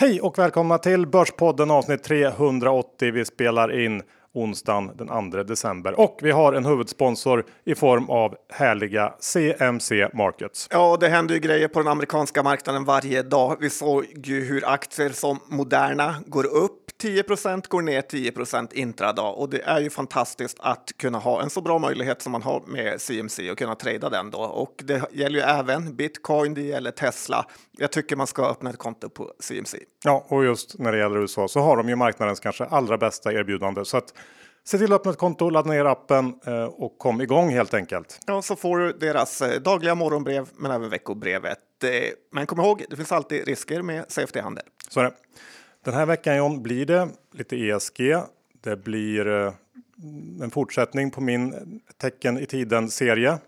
Hej och välkomna till Börspodden avsnitt 380. Vi spelar in onsdagen den 2 december och vi har en huvudsponsor i form av härliga CMC Markets. Ja, det händer ju grejer på den amerikanska marknaden varje dag. Vi såg ju hur aktier som Moderna går upp 10% går ner 10% intradag och det är ju fantastiskt att kunna ha en så bra möjlighet som man har med CMC och kunna trada den då. Och det gäller ju även bitcoin, det gäller Tesla. Jag tycker man ska öppna ett konto på CMC. Ja, och just när det gäller USA så har de ju marknadens kanske allra bästa erbjudande så att Se till att öppna ett konto, ladda ner appen eh, och kom igång helt enkelt. Ja, så får du deras eh, dagliga morgonbrev men även veckobrevet. Eh, men kom ihåg, det finns alltid risker med CFD-handel. Så är det. Den här veckan John blir det lite ESG. Det blir en fortsättning på min tecken i tiden serie.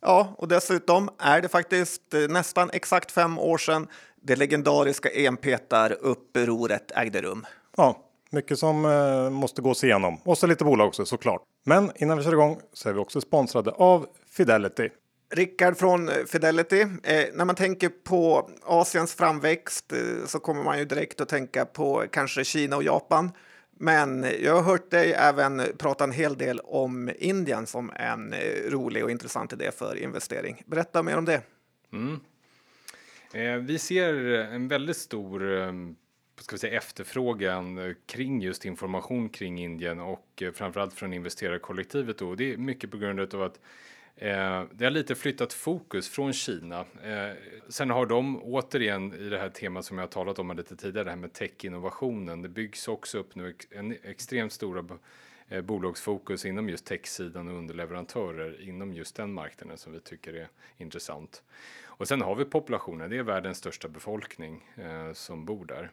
Ja, och dessutom är det faktiskt nästan exakt fem år sedan det legendariska enpetar-upproret ägde rum. Ja, mycket som eh, måste gås igenom och så lite bolag också såklart. Men innan vi kör igång så är vi också sponsrade av Fidelity. Rickard från eh, Fidelity. Eh, när man tänker på Asiens framväxt eh, så kommer man ju direkt att tänka på kanske Kina och Japan. Men jag har hört dig även prata en hel del om Indien som en eh, rolig och intressant idé för investering. Berätta mer om det. Mm. Eh, vi ser en väldigt stor eh, ska vi säga, efterfrågan kring just information kring Indien och eh, framförallt från investerarkollektivet. Då. Det är mycket på grund av att eh, det har lite flyttat fokus från Kina. Eh, sen har de återigen i det här temat som jag har talat om lite tidigare, det här med tech-innovationen. Det byggs också upp nu en extremt stora eh, bolagsfokus inom just techsidan och underleverantörer inom just den marknaden som vi tycker är intressant. Och sen har vi populationen, det är världens största befolkning eh, som bor där.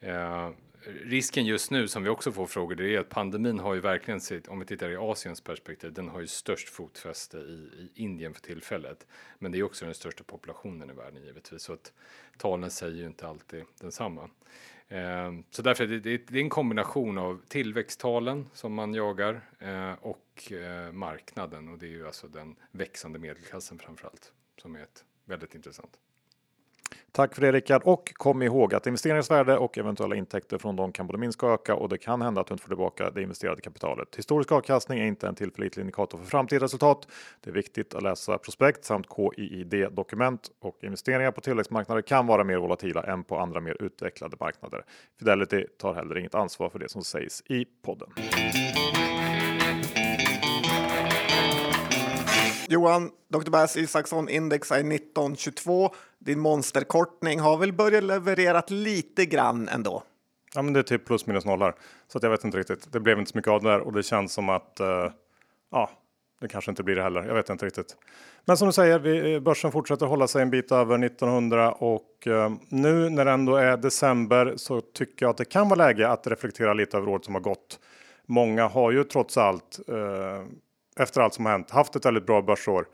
Eh, Risken just nu som vi också får frågor det är att pandemin har ju verkligen sitt, om vi tittar i Asiens perspektiv, den har ju störst fotfäste i, i Indien för tillfället. Men det är också den största populationen i världen givetvis så att talen säger ju inte alltid densamma. Eh, så därför är det, det, det är en kombination av tillväxttalen som man jagar eh, och eh, marknaden och det är ju alltså den växande medelklassen framförallt som är ett väldigt intressant. Tack för det Rickard och kom ihåg att investeringens värde och eventuella intäkter från dem kan både minska och öka och det kan hända att du inte får tillbaka det investerade kapitalet. Historisk avkastning är inte en tillförlitlig indikator för framtida resultat. Det är viktigt att läsa prospekt samt KIID dokument och investeringar på tillväxtmarknader kan vara mer volatila än på andra mer utvecklade marknader. Fidelity tar heller inget ansvar för det som sägs i podden. Johan, Dr. Bass Isaksson index är 1922. Din monsterkortning har väl börjat levererat lite grann ändå? Ja, men det är typ plus minus nollar så att jag vet inte riktigt. Det blev inte så mycket av det där och det känns som att uh, ja, det kanske inte blir det heller. Jag vet inte riktigt. Men som du säger, vi, eh, börsen fortsätter hålla sig en bit över 1900 och uh, nu när det ändå är december så tycker jag att det kan vara läge att reflektera lite över året som har gått. Många har ju trots allt uh, efter allt som har hänt haft ett väldigt bra börsår.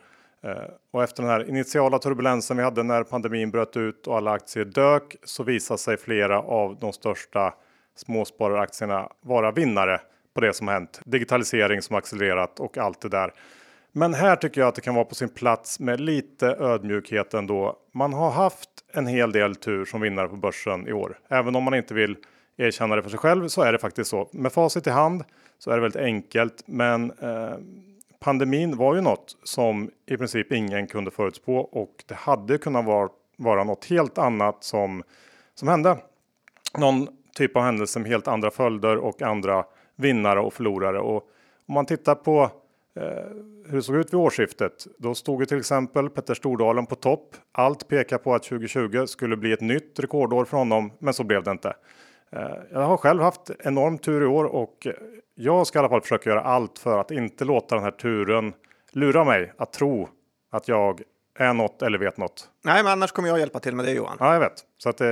Eh, och efter den här initiala turbulensen vi hade när pandemin bröt ut och alla aktier dök så visar sig flera av de största småspararaktierna vara vinnare på det som hänt. Digitalisering som accelererat och allt det där. Men här tycker jag att det kan vara på sin plats med lite ödmjukhet ändå. Man har haft en hel del tur som vinnare på börsen i år. Även om man inte vill erkänna det för sig själv så är det faktiskt så. Med facit i hand så är det väldigt enkelt. Men eh, pandemin var ju något som i princip ingen kunde förutspå och det hade kunnat vara, vara något helt annat som, som hände. Någon typ av händelse med helt andra följder och andra vinnare och förlorare. Och om man tittar på eh, hur det såg ut vid årsskiftet. Då stod ju till exempel Petter Stordalen på topp. Allt pekar på att 2020 skulle bli ett nytt rekordår för honom, men så blev det inte. Eh, jag har själv haft enorm tur i år och jag ska i alla fall försöka göra allt för att inte låta den här turen lura mig att tro att jag är något eller vet något. Nej, men annars kommer jag hjälpa till med det Johan. Ja, jag vet. Så att eh,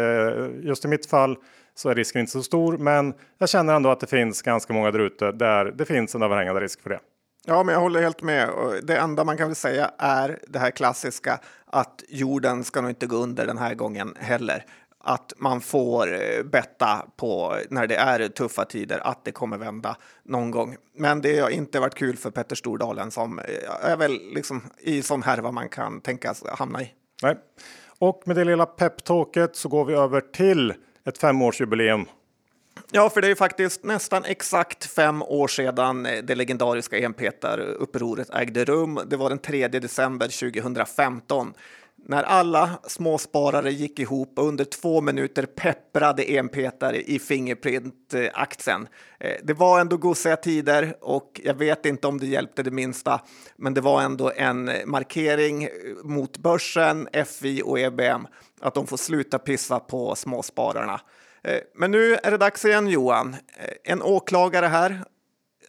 just i mitt fall så är risken inte så stor, men jag känner ändå att det finns ganska många där ute där det finns en överhängande risk för det. Ja, men jag håller helt med. Det enda man kan väl säga är det här klassiska att jorden ska nog inte gå under den här gången heller att man får eh, betta på när det är tuffa tider att det kommer vända någon gång. Men det har inte varit kul för Petter Stordalen som eh, är väl liksom i sån härva man kan tänkas hamna i. Nej, och med det lilla peptalket så går vi över till ett femårsjubileum. Ja, för det är ju faktiskt nästan exakt fem år sedan det legendariska enpetarupproret ägde rum. Det var den 3 december 2015 när alla småsparare gick ihop och under två minuter pepprade enpetare i Fingerprint-aktien. Eh, det var ändå gosiga tider och jag vet inte om det hjälpte det minsta, men det var ändå en markering eh, mot börsen, FI och EBM att de får sluta pissa på småspararna. Eh, men nu är det dags igen Johan. En åklagare här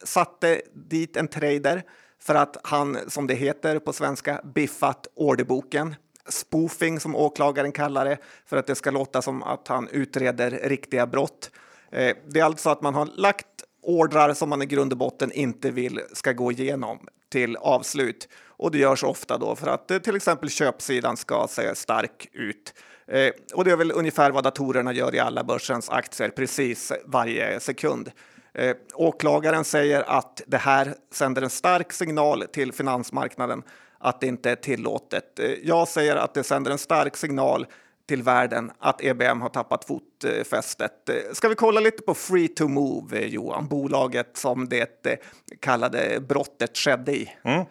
satte dit en trader för att han, som det heter på svenska, biffat orderboken spoofing som åklagaren kallar det för att det ska låta som att han utreder riktiga brott. Eh, det är alltså att man har lagt ordrar som man i grund och botten inte vill ska gå igenom till avslut. Och det görs ofta då för att eh, till exempel köpsidan ska se stark ut. Eh, och det är väl ungefär vad datorerna gör i alla börsens aktier precis varje sekund. åklagaren säger att det här sänder en stark signal till finansmarknaden att det inte är tillåtet. Eh, jag säger att det sänder en stark signal till världen att EBM har tappat fotfästet. Eh, ska vi kolla lite på Free to Move, eh, Johan? Bolaget som det kallade brottet skedde i. Mm.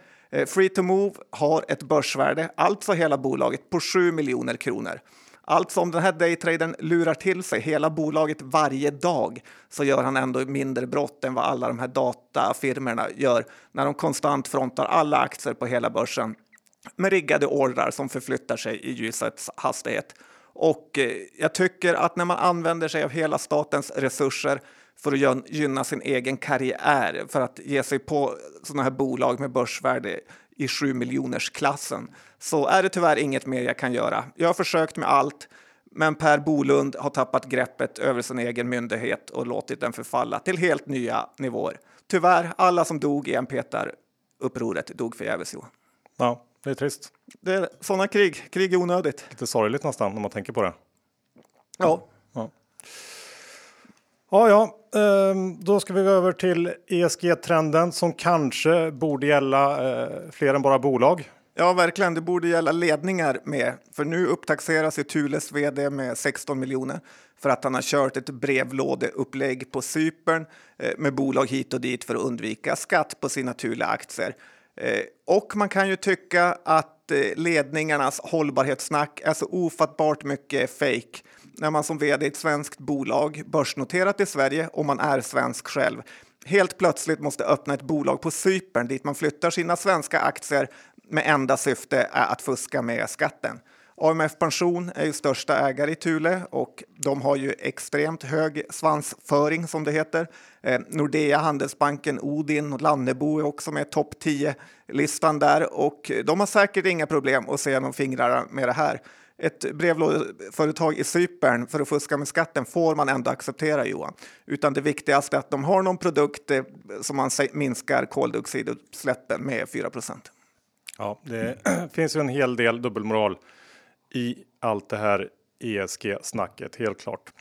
Free to Move har ett börsvärde, alltså hela bolaget, på 7 miljoner kronor. Alltså om den här daytradern lurar till sig hela bolaget varje dag så gör han ändå mindre brott än vad alla de här datafirmerna gör när de konstant frontar alla aktier på hela börsen med riggade ordrar som förflyttar sig i ljusets hastighet. Och eh, jag tycker att när man använder sig av hela statens resurser för att gynna sin egen karriär, för att ge sig på sådana här bolag med börsvärde i 7 miljoners klassen så är det tyvärr inget mer jag kan göra. Jag har försökt med allt, men Per Bolund har tappat greppet över sin egen myndighet och låtit den förfalla till helt nya nivåer. Tyvärr, alla som dog i Enpetar-upproret dog förgäves, Johan. Ja, det är trist. Det är sådana krig. Krig är onödigt. Lite sorgligt nästan om man tänker på det. Ja. Ja, ja, ja. Ehm, då ska vi gå över till ESG-trenden som kanske borde gälla eh, fler än bara bolag. Ja, verkligen. Det borde gälla ledningar med. För nu upptaxeras ju Thules vd med 16 miljoner för att han har kört ett brevlådeupplägg på Cypern eh, med bolag hit och dit för att undvika skatt på sina Thule-aktier. Eh, och man kan ju tycka att ledningarnas hållbarhetssnack är så ofattbart mycket fake när man som vd i ett svenskt bolag börsnoterat i Sverige och man är svensk själv helt plötsligt måste öppna ett bolag på Cypern dit man flyttar sina svenska aktier med enda syfte är att fuska med skatten. AMF Pension är ju största ägare i Thule och de har ju extremt hög svansföring som det heter. Eh, Nordea, Handelsbanken, Odin och Lannebo är också med topp 10-listan där och de har säkert inga problem att se genom fingrarna med det här. Ett brevlådeföretag i Cypern för att fuska med skatten får man ändå acceptera Johan. Utan det viktigaste är att de har någon produkt eh, som man minskar koldioxidutsläppen med 4 procent. Ja, det finns ju en hel del dubbelmoral i allt det här ESG-snacket, helt klart.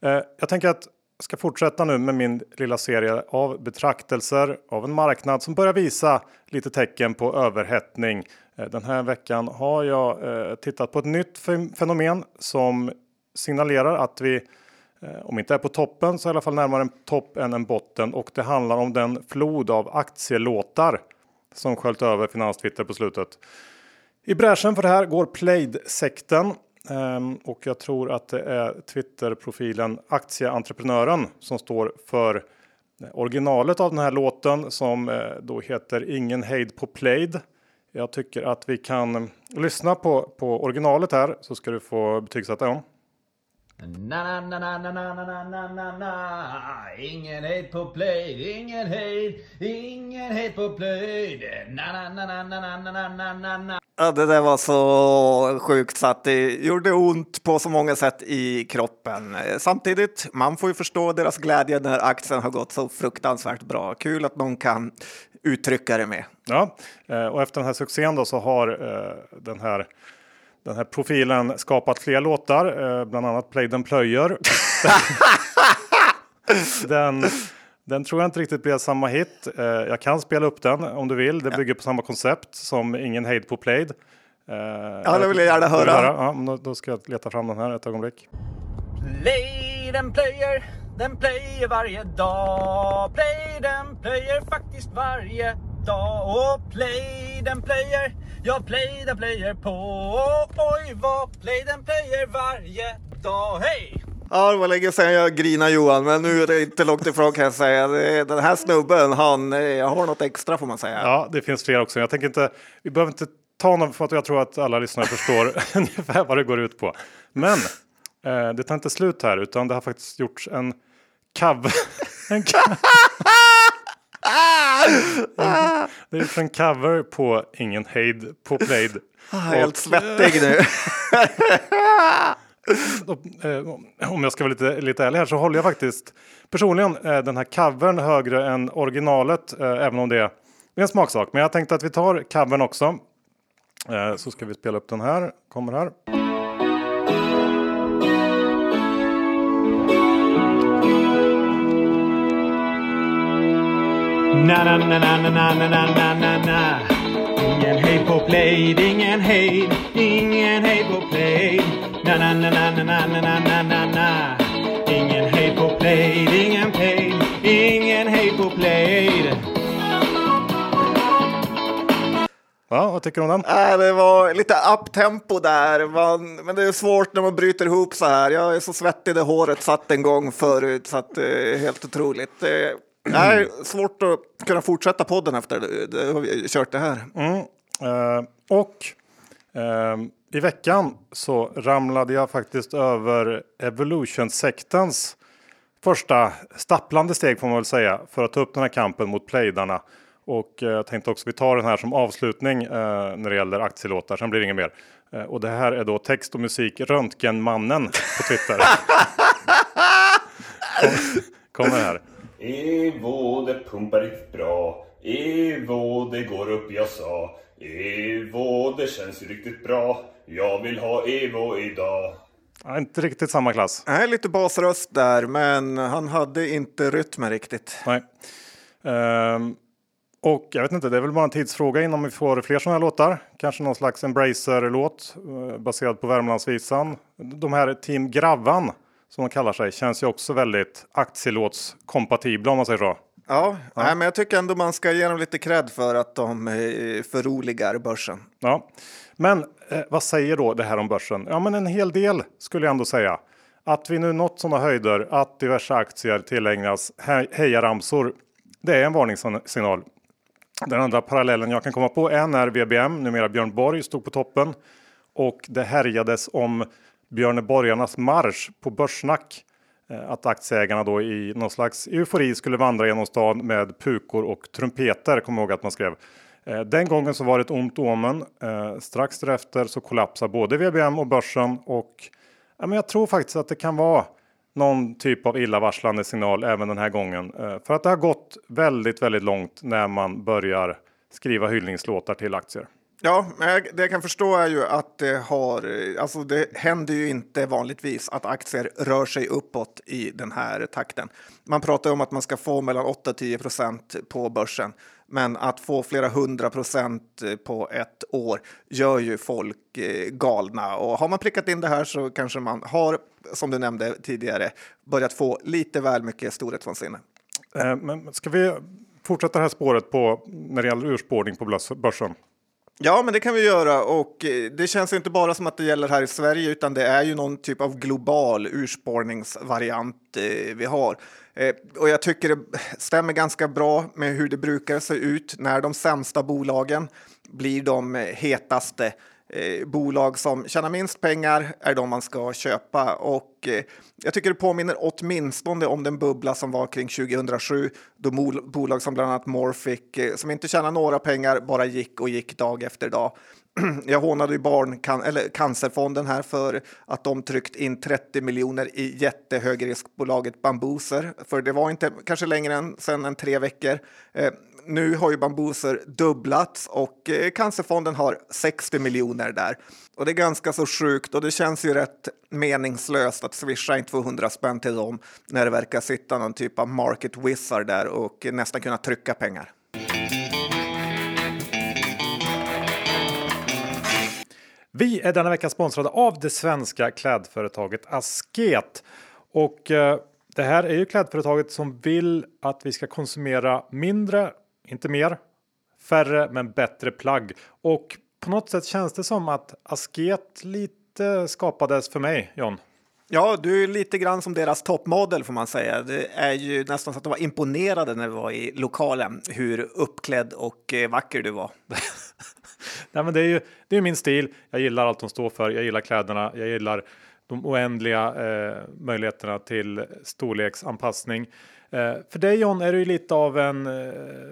Eh, jag tänker att jag ska fortsätta nu med min lilla serie av betraktelser av en marknad som börjar visa lite tecken på överhettning. Eh, den här veckan har jag eh, tittat på ett nytt fenomen som signalerar att vi eh, om inte är på toppen så i alla fall närmare en topp än en botten och det handlar om den flod av aktielåtar som sköljt över finanstwitter på slutet. I bräschen för det här går Plaid-sekten ehm, och jag tror att det är Twitter-profilen Aktieentreprenören som står för originalet av den här låten som då heter Ingen hejd på Plaid. Jag tycker att vi kan lyssna på, på originalet här så ska du få betygsätta den. Na, na, na, na, na, na, na, na, na, Ingen hejd på plöjd, ingen hejd, ingen hejd på plöjd. Na, na, na, na, na, na, na, na, na. Ja, det där var så sjukt så att det gjorde ont på så många sätt i kroppen. Samtidigt, man får ju förstå deras glädje när aktien har gått så fruktansvärt bra. Kul att någon kan uttrycka det med. Ja, och efter den här succén då så har den här den här profilen skapat fler låtar, eh, bland annat Play den plöjer. den, den tror jag inte riktigt blev samma hit. Eh, jag kan spela upp den om du vill. Det bygger på samma koncept som Ingen hejd på Plaid. Eh, ja, det vill jag gärna höra. Ja, då, ska jag leta fram den här ett ögonblick. Play den player, den player varje dag. Play den player faktiskt varje dag. Och play den player, ja play den player på. Oj vad play den player varje dag. Hej! Ja, det var länge sedan jag grinade Johan, men nu är det inte långt ifrån kan jag säga. Den här snubben, han eh, har något extra får man säga. Ja, det finns fler också. Jag tänker inte, vi behöver inte ta någon för att jag tror att alla lyssnare förstår ungefär vad det går ut på. Men eh, det tar inte slut här, utan det har faktiskt gjorts en cover. det är en cover på Ingen hejd på Played. Ah, Helt svettig nu. Eh, om jag ska vara lite, lite ärlig här så håller jag faktiskt personligen eh, den här covern högre än originalet, eh, även om det är en smaksak. Men jag tänkte att vi tar covern också. Så ska vi spela upp den här, kommer här. Na na na na na na na na na na na Ingen hejd på play, ingen hejd, ingen hejd på play Na na na na na na na na na na na Ingen hejd på play, ingen play, ingen hejd på play Ja, vad tycker du om den? Nej, det var lite uptempo där, man, men det är svårt när man bryter ihop så här. Jag är så svettig det håret satt en gång förut, så att det är helt otroligt. Det är svårt att kunna fortsätta podden efter det, det har vi kört det här. Eh, och eh, i veckan så ramlade jag faktiskt över Evolution-sektens första stapplande steg får man väl säga för att ta upp den här kampen mot plejdarna. Och eh, jag tänkte också vi tar den här som avslutning eh, när det gäller aktielåtar, sen blir det inget mer. Eh, och det här är då text och musik Röntgenmannen på Twitter. Kom, kommer här. Evo, det pumpar riktigt bra. Evo, det går upp jag sa. Evo, det känns ju riktigt bra. Jag vill ha Evo idag. Ja, inte riktigt samma klass. Nej, lite basröst där, men han hade inte rytmen riktigt. Nej. Ehm, och jag vet inte, det är väl bara en tidsfråga innan vi får fler sådana här låtar. Kanske någon slags Embracer-låt eh, baserad på Värmlandsvisan. De här Team Gravvan som de kallar sig känns ju också väldigt aktielåtskompatibla om man säger så. Ja, Nej, men jag tycker ändå man ska ge dem lite cred för att de eh, förroligar börsen. Ja. Men eh, vad säger då det här om börsen? Ja, men en hel del skulle jag ändå säga. Att vi nu nått sådana höjder att diverse aktier tillägnas he- hejaramsor. Det är en varningssignal. Den andra parallellen jag kan komma på är när VBM, numera Björn Borg, stod på toppen och det härjades om Björneborgarnas marsch på Börssnack. Eh, att aktieägarna då i någon slags eufori skulle vandra genom stan med pukor och trumpeter, kommer jag ihåg att man skrev. Eh, den gången så var det ett ont omen. Eh, strax därefter så kollapsar både VBM och börsen och ja, men jag tror faktiskt att det kan vara någon typ av illavarslande signal även den här gången. För att det har gått väldigt, väldigt långt när man börjar skriva hyllningslåtar till aktier. Ja, det jag kan förstå är ju att det har, alltså det händer ju inte vanligtvis att aktier rör sig uppåt i den här takten. Man pratar om att man ska få mellan 8 och 10 procent på börsen, men att få flera hundra procent på ett år gör ju folk eh, galna. Och har man prickat in det här så kanske man har, som du nämnde tidigare, börjat få lite väl mycket storhetsvansinne. Eh, men ska vi fortsätta det här spåret på när det gäller urspårning på börsen? Ja, men det kan vi göra och eh, det känns inte bara som att det gäller här i Sverige utan det är ju någon typ av global urspårningsvariant eh, vi har. Eh, och jag tycker det stämmer ganska bra med hur det brukar se ut när de sämsta bolagen blir de hetaste. Eh, bolag som tjänar minst pengar är de man ska köpa och eh, jag tycker det påminner åtminstone om den bubbla som var kring 2007 då mol- bolag som bland annat Morphic eh, som inte tjänar några pengar bara gick och gick dag efter dag. Jag hånade ju barn, kan, eller Cancerfonden här för att de tryckt in 30 miljoner i jättehögriskbolaget Bambuser. För det var inte kanske längre än sen än tre veckor. Eh, nu har ju Bambuser dubblats och eh, Cancerfonden har 60 miljoner där. Och det är ganska så sjukt och det känns ju rätt meningslöst att swisha in 200 spänn till dem när det verkar sitta någon typ av market wizard där och nästan kunna trycka pengar. Vi är denna vecka sponsrade av det svenska klädföretaget Asket. Och eh, det här är ju klädföretaget som vill att vi ska konsumera mindre, inte mer, färre men bättre plagg. Och på något sätt känns det som att Asket lite skapades för mig, John. Ja, du är lite grann som deras toppmodell får man säga. Det är ju nästan så att de var imponerade när vi var i lokalen hur uppklädd och eh, vacker du var. Nej, men det är ju det är min stil. Jag gillar allt de står för. Jag gillar kläderna. Jag gillar de oändliga eh, möjligheterna till storleksanpassning. Eh, för dig John är du ju lite av en, eh,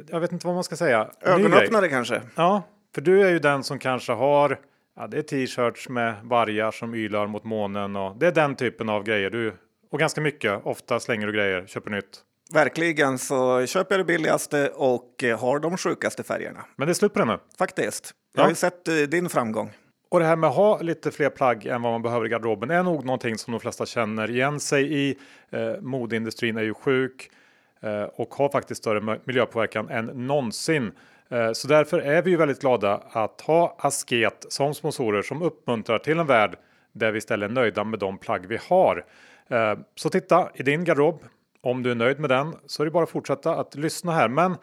jag vet inte vad man ska säga. Ögonöppnare kanske? Ja, för du är ju den som kanske har Ja, det är t-shirts med vargar som ylar mot månen och det är den typen av grejer. Du, och ganska mycket. Ofta slänger du grejer, köper nytt. Verkligen, så köper jag det billigaste och eh, har de sjukaste färgerna. Men det är slut på det nu. Faktiskt. Jag Ja. har ju sett din framgång. Och det här med att ha lite fler plagg än vad man behöver i garderoben är nog någonting som de flesta känner igen sig i. Eh, modeindustrin är ju sjuk eh, och har faktiskt större miljöpåverkan än någonsin. Eh, så därför är vi ju väldigt glada att ha Asket som sponsorer som uppmuntrar till en värld där vi istället är nöjda med de plagg vi har. Eh, så titta i din garderob. Om du är nöjd med den så är det bara att fortsätta att lyssna här. Men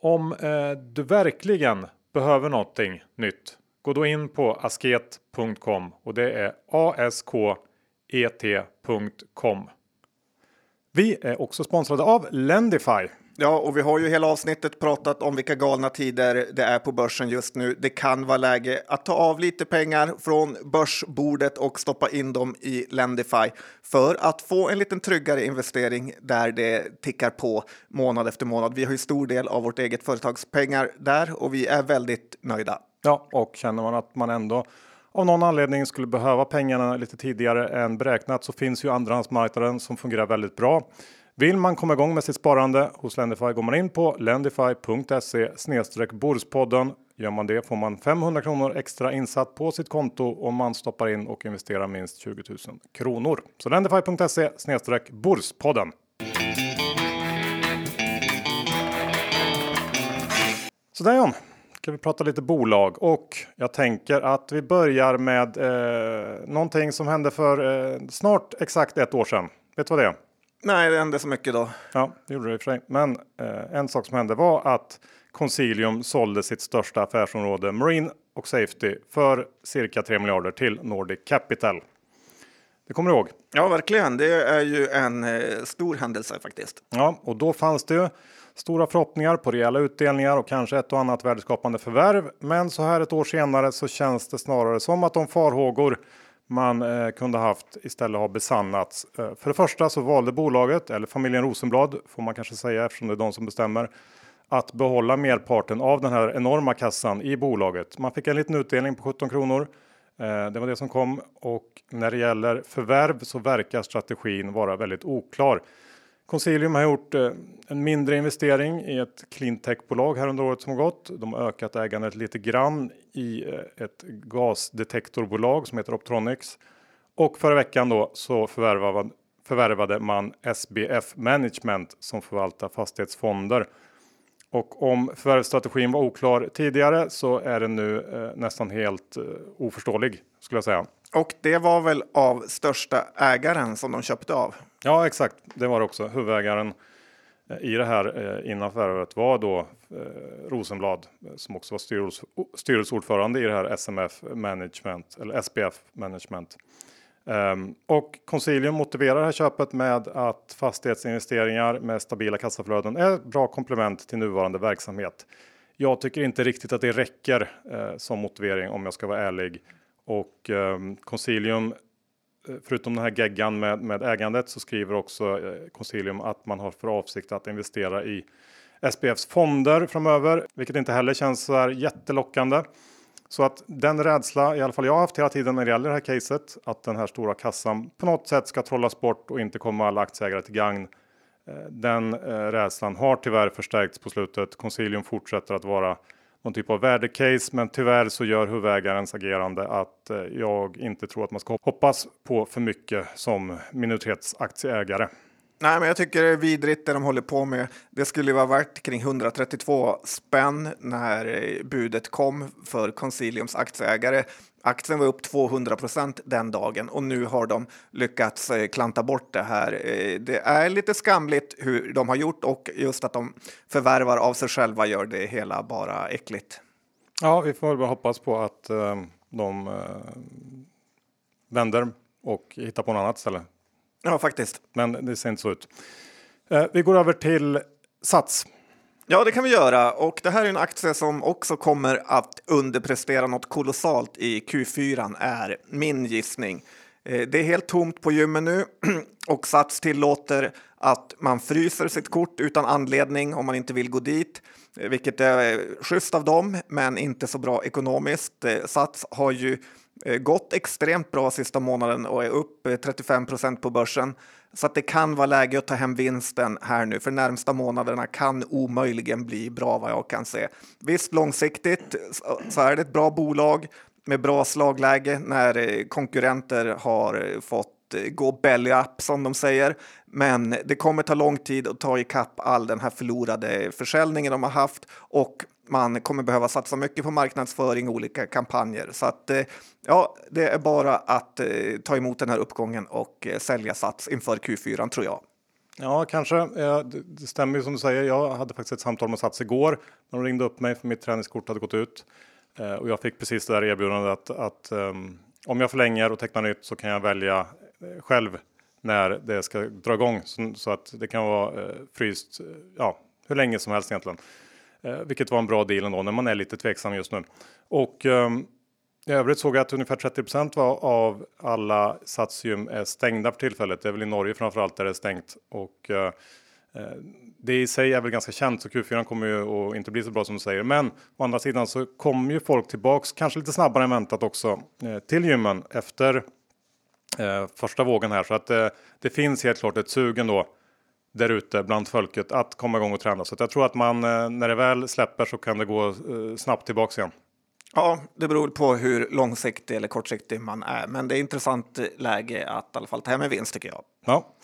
om eh, du verkligen behöver någonting nytt Gå då in på asket.com och det är asket.com. Vi är också sponsrade av Lendify. Ja, och vi har ju hela avsnittet pratat om vilka galna tider det är på börsen just nu. Det kan vara läge att ta av lite pengar från börsbordet och stoppa in dem i Lendify för att få en liten tryggare investering där det tickar på månad efter månad. Vi har ju stor del av vårt eget företags pengar där och vi är väldigt nöjda. Ja, och känner man att man ändå av någon anledning skulle behöva pengarna lite tidigare än beräknat så finns ju andrahandsmarknaden som fungerar väldigt bra. Vill man komma igång med sitt sparande hos Lendify går man in på lendify.se borspodden. Gör man det får man 500 kronor extra insatt på sitt konto om man stoppar in och investerar minst 20 000 kronor. Så lendify.se snedstreck Så Sådär John, ska vi prata lite bolag och jag tänker att vi börjar med eh, någonting som hände för eh, snart exakt ett år sedan. Vet du vad det är? Nej, det hände så mycket då. Ja, det gjorde det i och för sig. Men eh, en sak som hände var att Consilium sålde sitt största affärsområde Marine och Safety för cirka 3 miljarder till Nordic Capital. Det kommer du ihåg? Ja, verkligen. Det är ju en eh, stor händelse faktiskt. Ja, och då fanns det ju stora förhoppningar på rejäla utdelningar och kanske ett och annat värdeskapande förvärv. Men så här ett år senare så känns det snarare som att de farhågor man eh, kunde haft istället har besannats. Eh, för det första så valde bolaget, eller familjen Rosenblad får man kanske säga eftersom det är de som bestämmer, att behålla merparten av den här enorma kassan i bolaget. Man fick en liten utdelning på 17 kronor. Eh, Det var det som kom och när det gäller förvärv så verkar strategin vara väldigt oklar. Consilium har gjort eh, en mindre investering i ett cleantechbolag här under året som gått. De har ökat ägandet lite grann i eh, ett gasdetektorbolag som heter Optronics. Och förra veckan då så förvärvade, förvärvade man SBF Management som förvaltar fastighetsfonder. Och om förvärvsstrategin var oklar tidigare så är den nu eh, nästan helt eh, oförståelig skulle jag säga. Och det var väl av största ägaren som de köpte av. Ja, exakt. Det var det också. Huvudägaren eh, i det här eh, innan förvärvet var då eh, Rosenblad som också var styrelseordförande i det här SMF Management eller SPF Management. Ehm, och Consilium motiverar det här köpet med att fastighetsinvesteringar med stabila kassaflöden är ett bra komplement till nuvarande verksamhet. Jag tycker inte riktigt att det räcker som motivering om jag ska vara ärlig. Och ehm, Consilium förutom den här geggan med, med ägandet så skriver också eh, Consilium att man har för avsikt att investera i SPFs fonder framöver, vilket inte heller känns så här jättelockande. Så att den rädsla, i alla fall jag har haft hela tiden när det gäller det här caset, att den här stora kassan på något sätt ska trollas bort och inte komma alla aktieägare till gagn. Eh, den eh, rädslan har tyvärr förstärkts på slutet. Consilium fortsätter att vara någon typ av värdecase, men tyvärr så gör huvudägarens agerande att eh, jag inte tror att man ska hoppas på för mycket som minoritetsaktieägare. Nej, men jag tycker det är vidrigt det de håller på med. Det skulle vara värt kring 132 spänn när eh, budet kom för Consiliums aktieägare. Aktien var upp 200 procent den dagen och nu har de lyckats eh, klanta bort det här. Eh, det är lite skamligt hur de har gjort och just att de förvärvar av sig själva gör det hela bara äckligt. Ja, vi får väl bara hoppas på att eh, de vänder och hittar på något annat ställe. Ja, faktiskt. Men det ser inte så ut. Vi går över till Sats. Ja, det kan vi göra. Och det här är en aktie som också kommer att underprestera något kolossalt i Q4 är min gissning. Eh, det är helt tomt på gymmen nu och Sats tillåter att man fryser sitt kort utan anledning om man inte vill gå dit, eh, vilket är eh, schysst av dem, men inte så bra ekonomiskt. Sats har ju gått extremt bra sista månaden och är upp 35 procent på börsen. Så att det kan vara läge att ta hem vinsten här nu, för närmsta månaderna kan omöjligen bli bra vad jag kan se. Visst, långsiktigt så- är det ett bra bolag med bra slagläge när eh, konkurrenter har eh, fått eh, gå belly up som de säger. Men det kommer ta lång tid att ta ikapp all den här förlorade försäljningen de har haft och man kommer behöva satsa mycket på marknadsföring och olika kampanjer. Så att eh, ja, det är bara att eh, ta emot den här uppgången och eh, sälja Sats inför Q4 tror jag. Ja, kanske. Det stämmer ju som du säger. Jag hade faktiskt ett samtal med Sats igår. De ringde upp mig för mitt träningskort hade gått ut. Och jag fick precis det där erbjudandet att, att ehm, om jag förlänger och tecknar nytt så kan jag välja själv när det ska dra igång. Så, så att det kan vara eh, fryst, ja, hur länge som helst egentligen. Eh, vilket var en bra deal ändå när man är lite tveksam just nu. Och ehm, i övrigt såg jag att ungefär 30 var av alla satsgym är stängda för tillfället. Det är väl i Norge framförallt där det är stängt. Och eh, eh det i sig är väl ganska känt så Q4 kommer ju att inte bli så bra som du säger. Men å andra sidan så kommer ju folk tillbaks, kanske lite snabbare än väntat också, eh, till gymmen efter eh, första vågen här. Så att eh, det finns helt klart ett sugen då där ute bland folket att komma igång och träna. Så jag tror att man eh, när det väl släpper så kan det gå eh, snabbt tillbaks igen. Ja, det beror på hur långsiktig eller kortsiktig man är, men det är intressant läge att i alla fall ta hem en vinst tycker jag. Ja.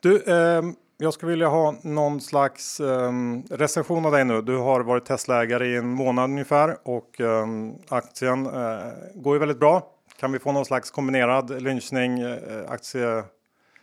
Du, ehm, jag skulle vilja ha någon slags ehm, recension av dig nu. Du har varit Tesla-ägare i en månad ungefär och ehm, aktien eh, går ju väldigt bra. Kan vi få någon slags kombinerad lynchning, eh, aktie...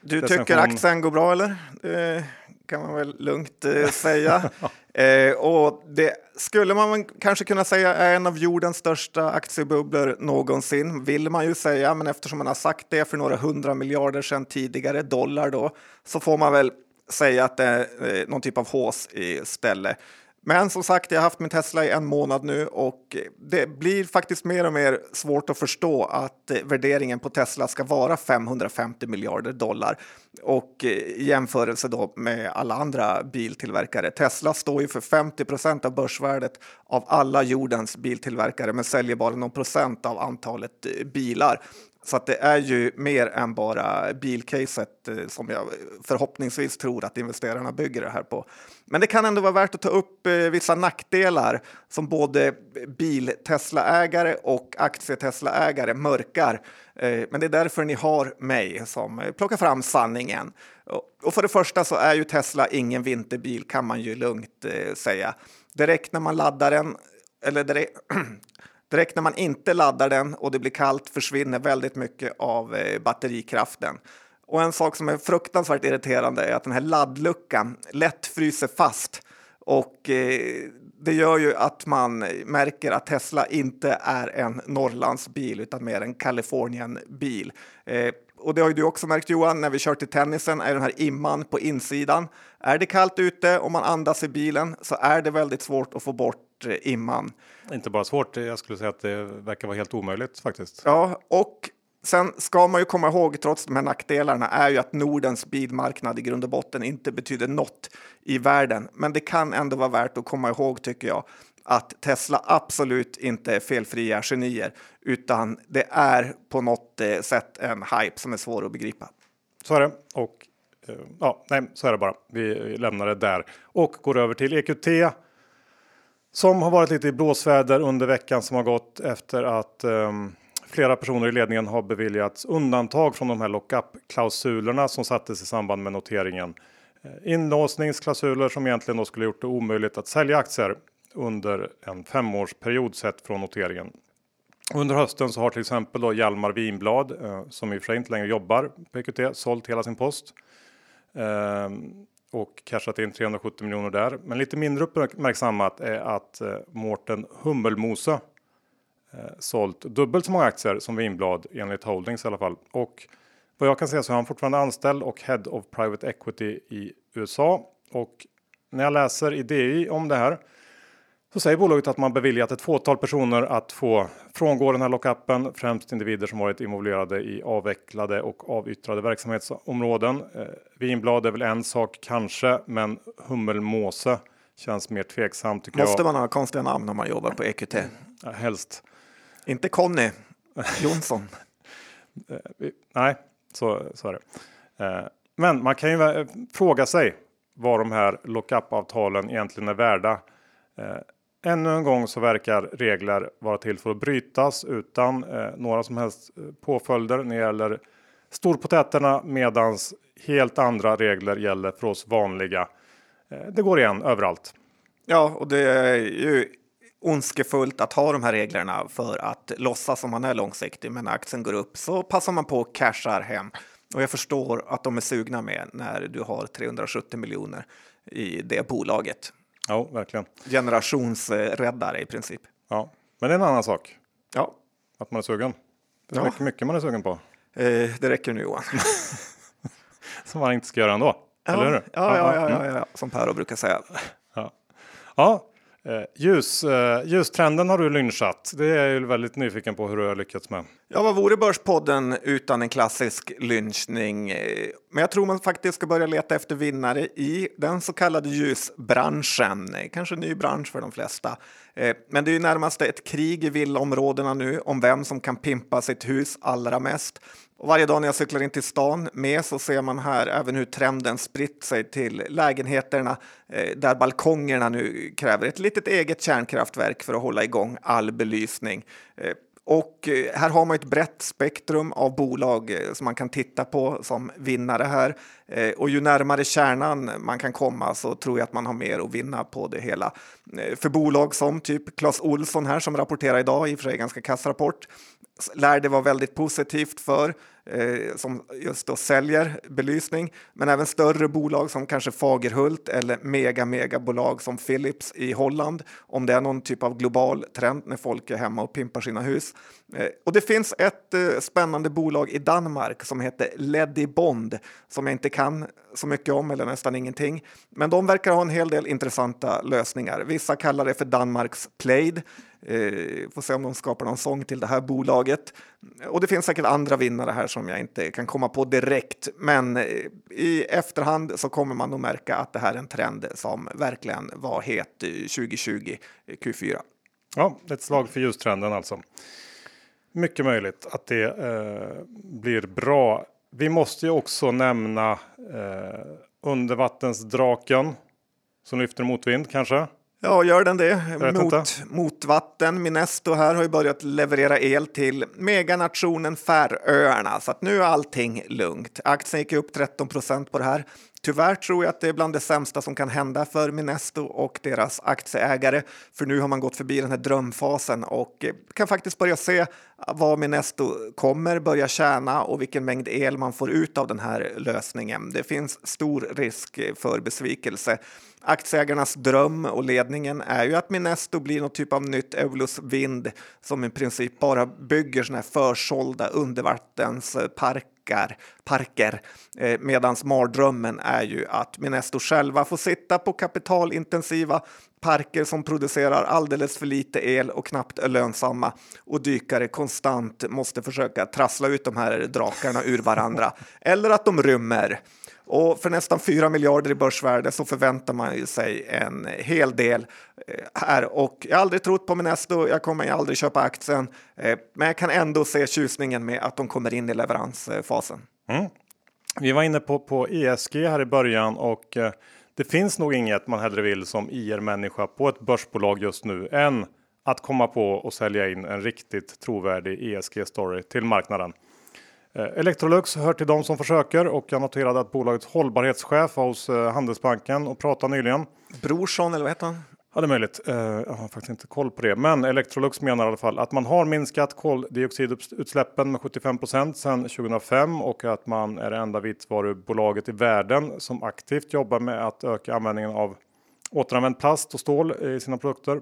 Du tycker aktien går bra eller? Det kan man väl lugnt eh, säga. eh, och det skulle man kanske kunna säga är en av jordens största aktiebubblor någonsin, vill man ju säga. Men eftersom man har sagt det för några hundra miljarder sedan tidigare, dollar då, så får man väl säga att det är eh, någon typ av hås istället. Men som sagt, jag har haft min Tesla i en månad nu och det blir faktiskt mer och mer svårt att förstå att eh, värderingen på Tesla ska vara 550 miljarder dollar. Och eh, i jämförelse då med alla andra biltillverkare. Tesla står ju för 50 procent av börsvärdet av alla jordens biltillverkare men säljer bara någon procent av antalet eh, bilar. Så att det är ju mer än bara bilcaset eh, som jag förhoppningsvis tror att investerarna bygger det här på. Men det kan ändå vara värt att ta upp eh, vissa nackdelar som både bil-Tesla-ägare och aktie-Tesla-ägare mörkar. Eh, men det är därför ni har mig som plockar fram sanningen. Och- för det första så är ju Tesla ingen vinterbil kan man ju lugnt säga. Direkt när man laddar den, eller direkt, Direkt när man inte laddar den och det blir kallt försvinner väldigt mycket av eh, batterikraften. Och en sak som är fruktansvärt irriterande är att den här laddluckan lätt fryser fast. Och eh, det gör ju att man märker att Tesla inte är en Norrlandsbil utan mer en Kalifornienbil. Eh, och det har ju du också märkt Johan, när vi kör till tennisen är den här imman på insidan. Är det kallt ute och man andas i bilen så är det väldigt svårt att få bort eh, imman. Inte bara svårt, jag skulle säga att det verkar vara helt omöjligt faktiskt. Ja, och sen ska man ju komma ihåg, trots de här nackdelarna, är ju att Nordens bilmarknad i grund och botten inte betyder något i världen. Men det kan ändå vara värt att komma ihåg, tycker jag, att Tesla absolut inte är felfria genier, utan det är på något eh, sätt en hype som är svår att begripa. Så är det. Och eh, ja, nej, så är det bara. Vi lämnar det där och går över till EQT. Som har varit lite i blåsväder under veckan som har gått efter att um, flera personer i ledningen har beviljats undantag från de här lockup-klausulerna som sattes i samband med noteringen. Eh, inlåsningsklausuler som egentligen då skulle gjort det omöjligt att sälja aktier under en femårsperiod sett från noteringen. Under hösten så har till exempel då Hjalmar Winblad, eh, som i och för sig inte längre jobbar på EQT, sålt hela sin post. Ehm, och cashat in 370 miljoner där. Men lite mindre uppmärksammat är att eh, Mårten Hummelmose eh, sålt dubbelt så många aktier som Vinblad enligt Holdings i alla fall. Och vad jag kan se så är han fortfarande anställd och Head of Private Equity i USA. Och när jag läser i DI om det här så säger bolaget att man beviljat ett fåtal personer att få frångå den här lockupen, främst individer som varit involverade i avvecklade och avyttrade verksamhetsområden. Eh, Vinblad är väl en sak kanske, men hummelmåse känns mer tveksamt tycker Måste jag. man ha konstiga namn om man jobbar på EQT? Ja, helst. Inte Conny Jonsson. Vi- Nej, så, så är det. Eh, Men man kan ju fråga sig vad de här lockup-avtalen egentligen är värda. Ännu en gång så verkar regler vara till för att brytas utan eh, några som helst eh, påföljder när det gäller storpotäterna medans helt andra regler gäller för oss vanliga. Eh, Det går igen överallt. Ja, och det är ju ondskefullt att ha de här reglerna för att låtsas som man är långsiktig. Men när aktien går upp så passar man på och cashar hem. Och jag förstår att de är sugna med när du har 370 miljoner i det bolaget. Ja, verkligen. Generationsräddare i princip. Ja, men det är en annan sak Ja, att man är sugen. Det är Ja. mycket, mycket man är sugen på. eh, det räcker nu Johan. Som man inte ska göra ändå. Eller hur? Ja, ja, ja, ja, mm. ja, ja, som Per brukar säga. ja. Eh, Eh, ljus, eh, ljustrenden har du lynchat. Det är jag väldigt nyfiken på hur du har lyckats med. Ja, vad vore Börspodden utan en klassisk lynchning? Eh, men jag tror man faktiskt ska börja leta efter vinnare i den så kallade ljusbranschen. Kanske en ny bransch för de flesta. Men det är ju närmast ett krig i villaområdena nu om vem som kan pimpa sitt hus allra mest. Och varje dag när jag cyklar in till stan med så ser man här även hur trenden spritt sig till lägenheterna eh, där balkongerna nu kräver ett litet eget kärnkraftverk för att hålla igång all belysning. Eh, och eh, här har man ett brett spektrum av bolag eh, som man kan titta på som vinnare här. Eh, och ju närmare kärnan man kan komma så tror jag att man har mer att vinna på det hela. För bolag som typ Clas Olsson här som rapporterar idag, i och för sig ganska kass rapport, lär det vara väldigt positivt för eh, som just då säljer belysning. Men även större bolag som kanske Fagerhult eller mega mega bolag som Philips i Holland. Om det är någon typ av global trend när folk är hemma och pimpar sina hus. Eh, och det finns ett eh, spännande bolag i Danmark som heter Leddy Bond som jag inte kan så mycket om eller nästan ingenting. Men de verkar ha en hel del intressanta lösningar. Vissa kallar det för Danmarks Plaid. Eh, får se om de skapar någon sång till det här bolaget. Och det finns säkert andra vinnare här som jag inte kan komma på direkt. Men eh, i efterhand så kommer man nog märka att det här är en trend som verkligen var het eh, 2020 eh, Q4. Ja, ett slag för ljustrenden alltså. Mycket möjligt att det eh, blir bra. Vi måste ju också nämna eh, undervattensdraken som lyfter motvind kanske. Ja, gör den det? Mot, inte. mot vatten. Minesto här har ju börjat leverera el till meganationen Färöarna, så att nu är allting lugnt. Aktien gick upp 13 procent på det här. Tyvärr tror jag att det är bland det sämsta som kan hända för Minesto och deras aktieägare, för nu har man gått förbi den här drömfasen och eh, kan faktiskt börja se vad Minesto kommer börja tjäna och vilken mängd el man får ut av den här lösningen. Det finns stor risk eh, för besvikelse. Aktieägarnas dröm och ledningen är ju att Minesto blir någon typ av nytt Eulus-vind som i princip bara bygger såna här försålda undervattensparker parker. Eh, Medan mardrömmen är ju att Minesto själva får sitta på kapitalintensiva parker som producerar alldeles för lite el och knappt är lönsamma och dykare konstant måste försöka trassla ut de här drakarna ur varandra eller att de rymmer. Och för nästan 4 miljarder i börsvärde så förväntar man ju sig en hel del eh, här. Och jag har aldrig trott på Minesto, jag kommer aldrig köpa aktien. Eh, men jag kan ändå se tjusningen med att de kommer in i leveransfasen. Mm. Vi var inne på, på ESG här i början och eh, det finns nog inget man hellre vill som IR-människa på ett börsbolag just nu än att komma på och sälja in en riktigt trovärdig ESG-story till marknaden. Eh, Electrolux hör till de som försöker och jag noterade att bolagets hållbarhetschef var hos eh, Handelsbanken och pratade nyligen. Brorsson, eller vad heter han? Ja, det är möjligt. Eh, jag har faktiskt inte koll på det. Men Electrolux menar i alla fall att man har minskat koldioxidutsläppen med 75% sedan 2005 och att man är det enda vitvarubolaget i världen som aktivt jobbar med att öka användningen av återanvänd plast och stål i sina produkter.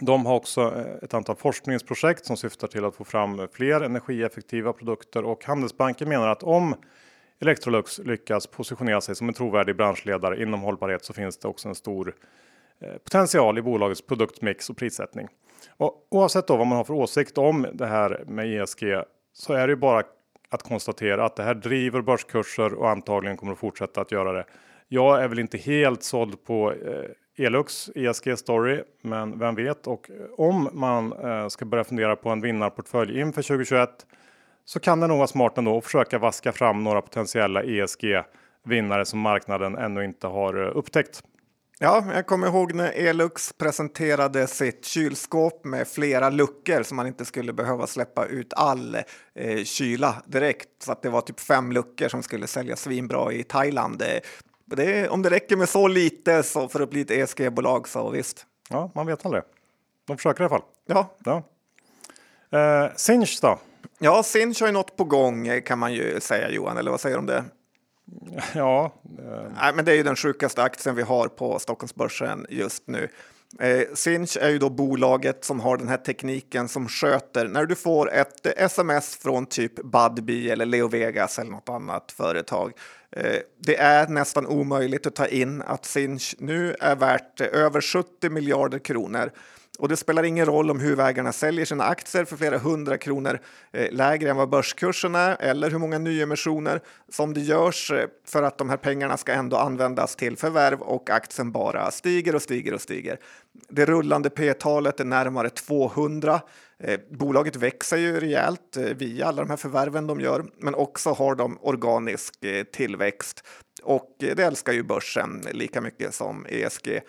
De har också eh, ett antal forskningsprojekt som syftar till att få fram fler energieffektiva produkter och Handelsbanken menar att om Electrolux lyckas positionera sig som en trovärdig branschledare inom hållbarhet så finns det också en stor eh, potential i bolagets produktmix och prissättning. Och oavsett då vad man har för åsikt om det här med ESG så är det ju bara att konstatera att det här driver börskurser och antagligen kommer att fortsätta att göra det. Jag är väl inte helt såld på eh, Elux ESG story, men vem vet? Och eh, om man eh, ska börja fundera på en vinnarportfölj inför 2021 så kan det nog vara smart ändå att försöka vaska fram några potentiella ESG vinnare som marknaden ännu inte har eh, upptäckt. Ja, jag kommer ihåg när Elux presenterade sitt kylskåp med flera luckor så man inte skulle behöva släppa ut all eh, kyla direkt. Så att det var typ fem luckor som skulle sälja svinbra i Thailand. Eh, det, om det räcker med så lite så för att bli ett ESG-bolag så visst. Ja, man vet aldrig. De försöker i alla fall. Ja. ja. Eh, Sinch då? Ja, Sinch har ju något på gång kan man ju säga Johan, eller vad säger du om det? Ja. Eh. Nej, men det är ju den sjukaste aktien vi har på Stockholmsbörsen just nu. Eh, Sinch är ju då bolaget som har den här tekniken som sköter när du får ett sms från typ Budbee eller Leo Vegas eller något annat företag. Eh, det är nästan omöjligt att ta in att Sinch nu är värt över 70 miljarder kronor och det spelar ingen roll om huvudägarna säljer sina aktier för flera hundra kronor eh, lägre än vad börskursen är eller hur många nyemissioner som det görs eh, för att de här pengarna ska ändå användas till förvärv och aktien bara stiger och stiger och stiger. Det rullande P-talet är närmare 200. Eh, bolaget växer ju rejält eh, via alla de här förvärven de gör, men också har de organisk eh, tillväxt och eh, det älskar ju börsen lika mycket som ESG.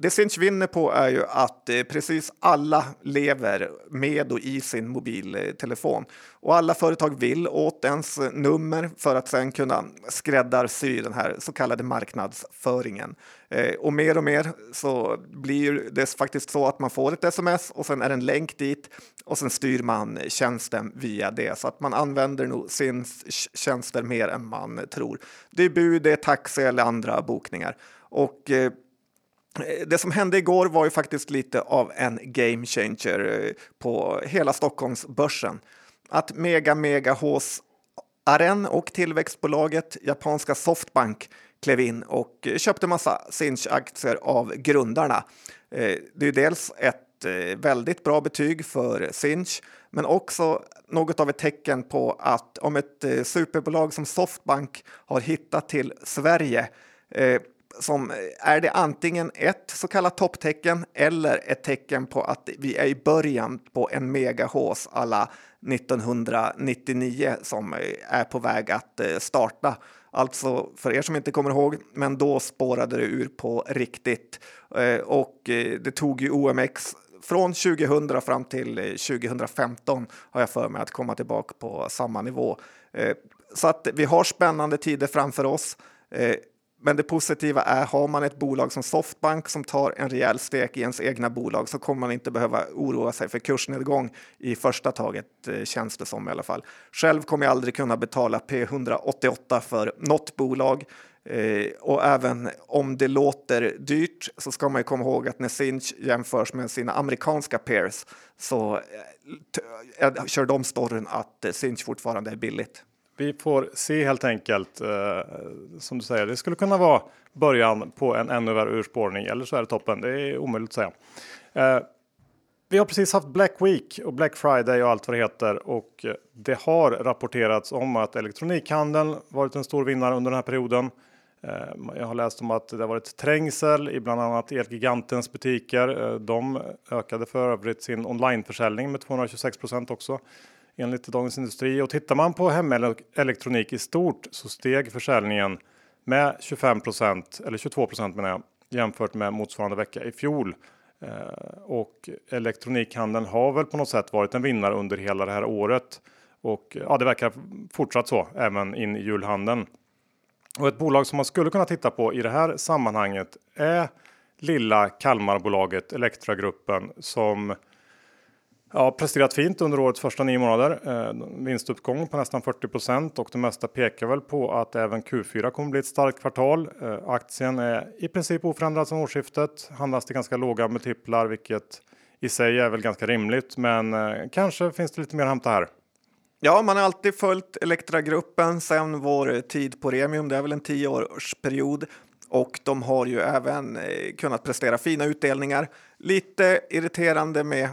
Det Sinch vinner på är ju att precis alla lever med och i sin mobiltelefon och alla företag vill åt ens nummer för att sedan kunna skräddarsy den här så kallade marknadsföringen. Eh, och mer och mer så blir det faktiskt så att man får ett sms och sen är det en länk dit och sen styr man tjänsten via det så att man använder nog sin tjänster mer än man tror. Det är bud, det är taxi eller andra bokningar och eh, det som hände igår var ju faktiskt lite av en game changer eh, på hela Stockholmsbörsen. Att Mega Mega Hs Aren och tillväxtbolaget japanska Softbank klev in och köpte massa Sinch-aktier av grundarna. Eh, det är dels ett eh, väldigt bra betyg för Sinch, men också något av ett tecken på att om ett eh, superbolag som Softbank har hittat till Sverige som är det antingen ett så kallat topptecken eller ett tecken på att vi är i början på en megahås alla 1999 som är på väg att starta. Alltså för er som inte kommer ihåg, men då spårade det ur på riktigt eh, och eh, det tog ju OMX från 2000 fram till eh, 2015 har jag för mig att komma tillbaka på samma nivå. Eh, så att vi har spännande tider framför oss. Eh, men det positiva är, har man ett bolag som Softbank som tar en rejäl stek i ens egna bolag så kommer man inte behöva oroa sig för kursnedgång i första taget, eh, känns det som i alla fall. Själv kommer jag aldrig kunna betala P188 för något bolag. Eh, och även om det låter dyrt så ska man ju komma ihåg att när Sinch jämförs med sina amerikanska peers så eh, eh kör de storyn att eh, Sinch fortfarande är billigt. Vi får se helt enkelt. Eh, som du säger, det skulle kunna vara början på en ännu värre urspårning eller så är det toppen. Det är omöjligt att säga. Eh, vi har precis haft Black Week och Black Friday och allt vad det heter och eh, det har rapporterats om att elektronikhandeln varit en stor vinnare under den här perioden. Eh, jag har läst om att det har varit trängsel i bland annat Elgigantens butiker. Eh, de ökade för övrigt sin onlineförsäljning med 226 procent också enligt Dagens Industri. Och tittar man på hemelektronik i stort så steg försäljningen med 25% eller 22 menar jag, jämfört med motsvarande vecka i fjol. Eh, och elektronikhandeln har väl på något sätt varit en vinnare under hela det här året. Och ja, det verkar fortsatt så även in i julhandeln. Och ett bolag som man skulle kunna titta på i det här sammanhanget är lilla Kalmarbolaget Elektragruppen som Ja, presterat fint under årets första nio månader. Eh, vinstuppgång på nästan 40% och det mesta pekar väl på att även Q4 kommer bli ett starkt kvartal. Eh, aktien är i princip oförändrad sedan årsskiftet, handlas till ganska låga multiplar, vilket i sig är väl ganska rimligt. Men eh, kanske finns det lite mer att hämta här. Ja, man har alltid följt Elektragruppen sedan vår tid på Remium. Det är väl en tioårsperiod och de har ju även eh, kunnat prestera fina utdelningar. Lite irriterande med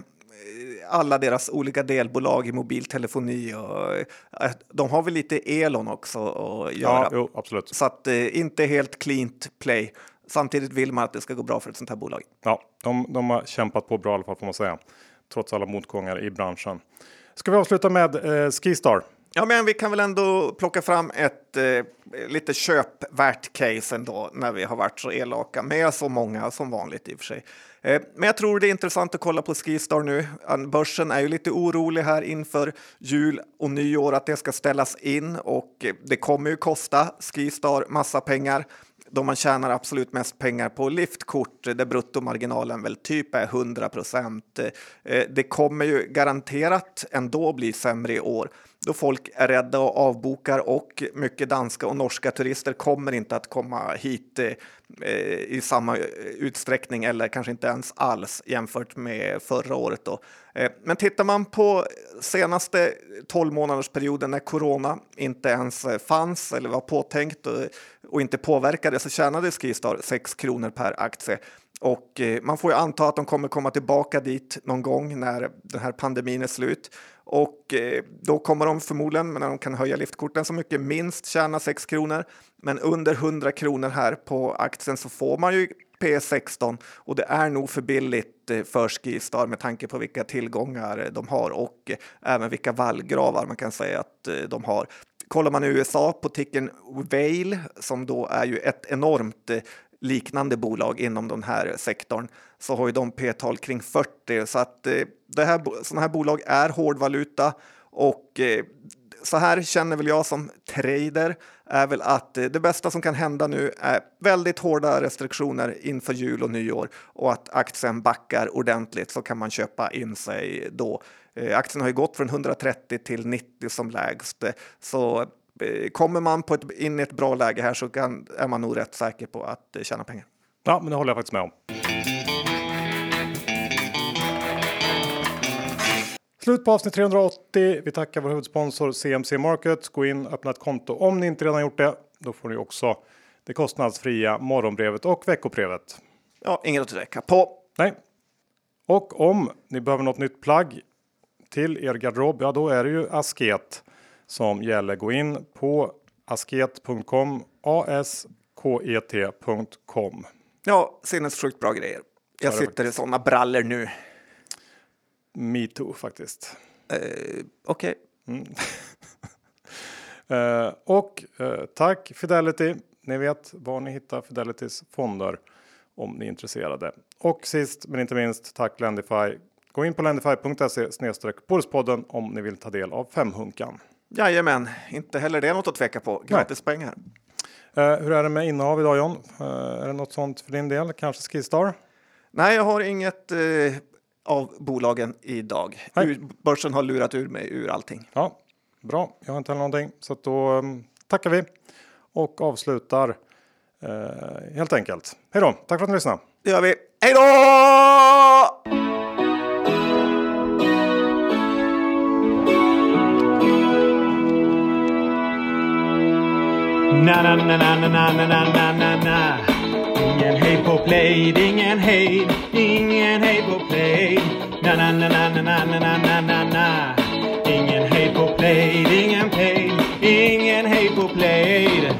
alla deras olika delbolag i mobiltelefoni och eh, de har väl lite Elon också att göra. Ja, jo, absolut. Så att eh, inte helt cleant play. Samtidigt vill man att det ska gå bra för ett sånt här bolag. Ja, de, de har kämpat på bra i alla fall får man säga. Trots alla motgångar i branschen. Ska vi avsluta med eh, Skistar? Ja, men vi kan väl ändå plocka fram ett eh, lite köpvärt case ändå när vi har varit så elaka med så många som vanligt i och för sig. Eh, men jag tror det är intressant att kolla på Skistar nu. Börsen är ju lite orolig här inför jul och nyår att det ska ställas in och eh, det kommer ju kosta Skistar massa pengar då man tjänar absolut mest pengar på liftkort där bruttomarginalen väl typ är 100 procent. Eh, det kommer ju garanterat ändå bli sämre i år då folk är rädda och avbokar och mycket danska och norska turister kommer inte att komma hit eh, eh, i samma utsträckning eller kanske inte ens alls jämfört med förra året. Då. Eh, men tittar man på senaste 12 månadersperioden när corona inte ens fanns eller var påtänkt och, inte påverkade så tjänade Skistar 6 kronor per aktie. Och man får ju anta att de kommer komma tillbaka dit någon gång när den här pandemin är slut. Och eh, då kommer de förmodligen, när de kan höja liftkorten så mycket, minst tjäna 6 kronor. Men under 100 kronor här på aktien så får man ju P16 och det är nog för billigt eh, för Skistar med tanke på vilka tillgångar eh, de har och även vilka vallgravar man kan säga att de har. Kollar man i USA på ticken Vail som då är ju ett enormt liknande bolag inom den här sektorn så har ju de p-tal kring 40 så att eh, det här, sådana här bolag är hårdvaluta och eh, så här känner väl jag som trader är väl att eh, det bästa som kan hända nu är väldigt hårda restriktioner inför jul och nyår och att aktien backar ordentligt så kan man köpa in sig då. Aktien har ju gått från 130 till 90 som lägst så kommer man på ett, in i ett bra läge här så kan, är man nog rätt säker på att eh, tjäna pengar. Ja, men det håller jag faktiskt med om. Slut på avsnitt 380. Vi tackar vår huvudsponsor CMC Market. Gå in och öppna ett konto om ni inte redan gjort det. Då får ni också det kostnadsfria morgonbrevet och veckobrevet. Ja, inget att räcka på. Nej. Och om ni behöver något nytt plagg till er garderob, ja då är det ju Asket som gäller. Gå in på asket.com, asket.com. Ja, sinnessjukt bra grejer. Jag sitter i sådana brallor nu. Me too faktiskt. Uh, Okej. Okay. Mm. uh, och uh, tack Fidelity. Ni vet var ni hittar Fidelitys fonder om ni är intresserade. Och sist men inte minst tack Lendify. Gå in på lendify.se snedstreck om ni vill ta del av femhunkan. Jajamän, inte heller det något att tveka på. Gratis Nej. pengar. Uh, hur är det med innehav idag John? Uh, är det något sånt för din del? Kanske Skistar? Nej, jag har inget uh, av bolagen idag. Ur, börsen har lurat ur mig ur allting. Ja, Bra, jag har inte heller någonting. Så då um, tackar vi och avslutar helt enkelt. Hej då, tack för att ni lyssnade. Det gör vi. Hej då! na na na na na na na na na na Ingen hejd på play, ingen hejd, ingen hejd på play na na na na na na na na na na Ingen hejd på play, ingen hejd ingen hejd på play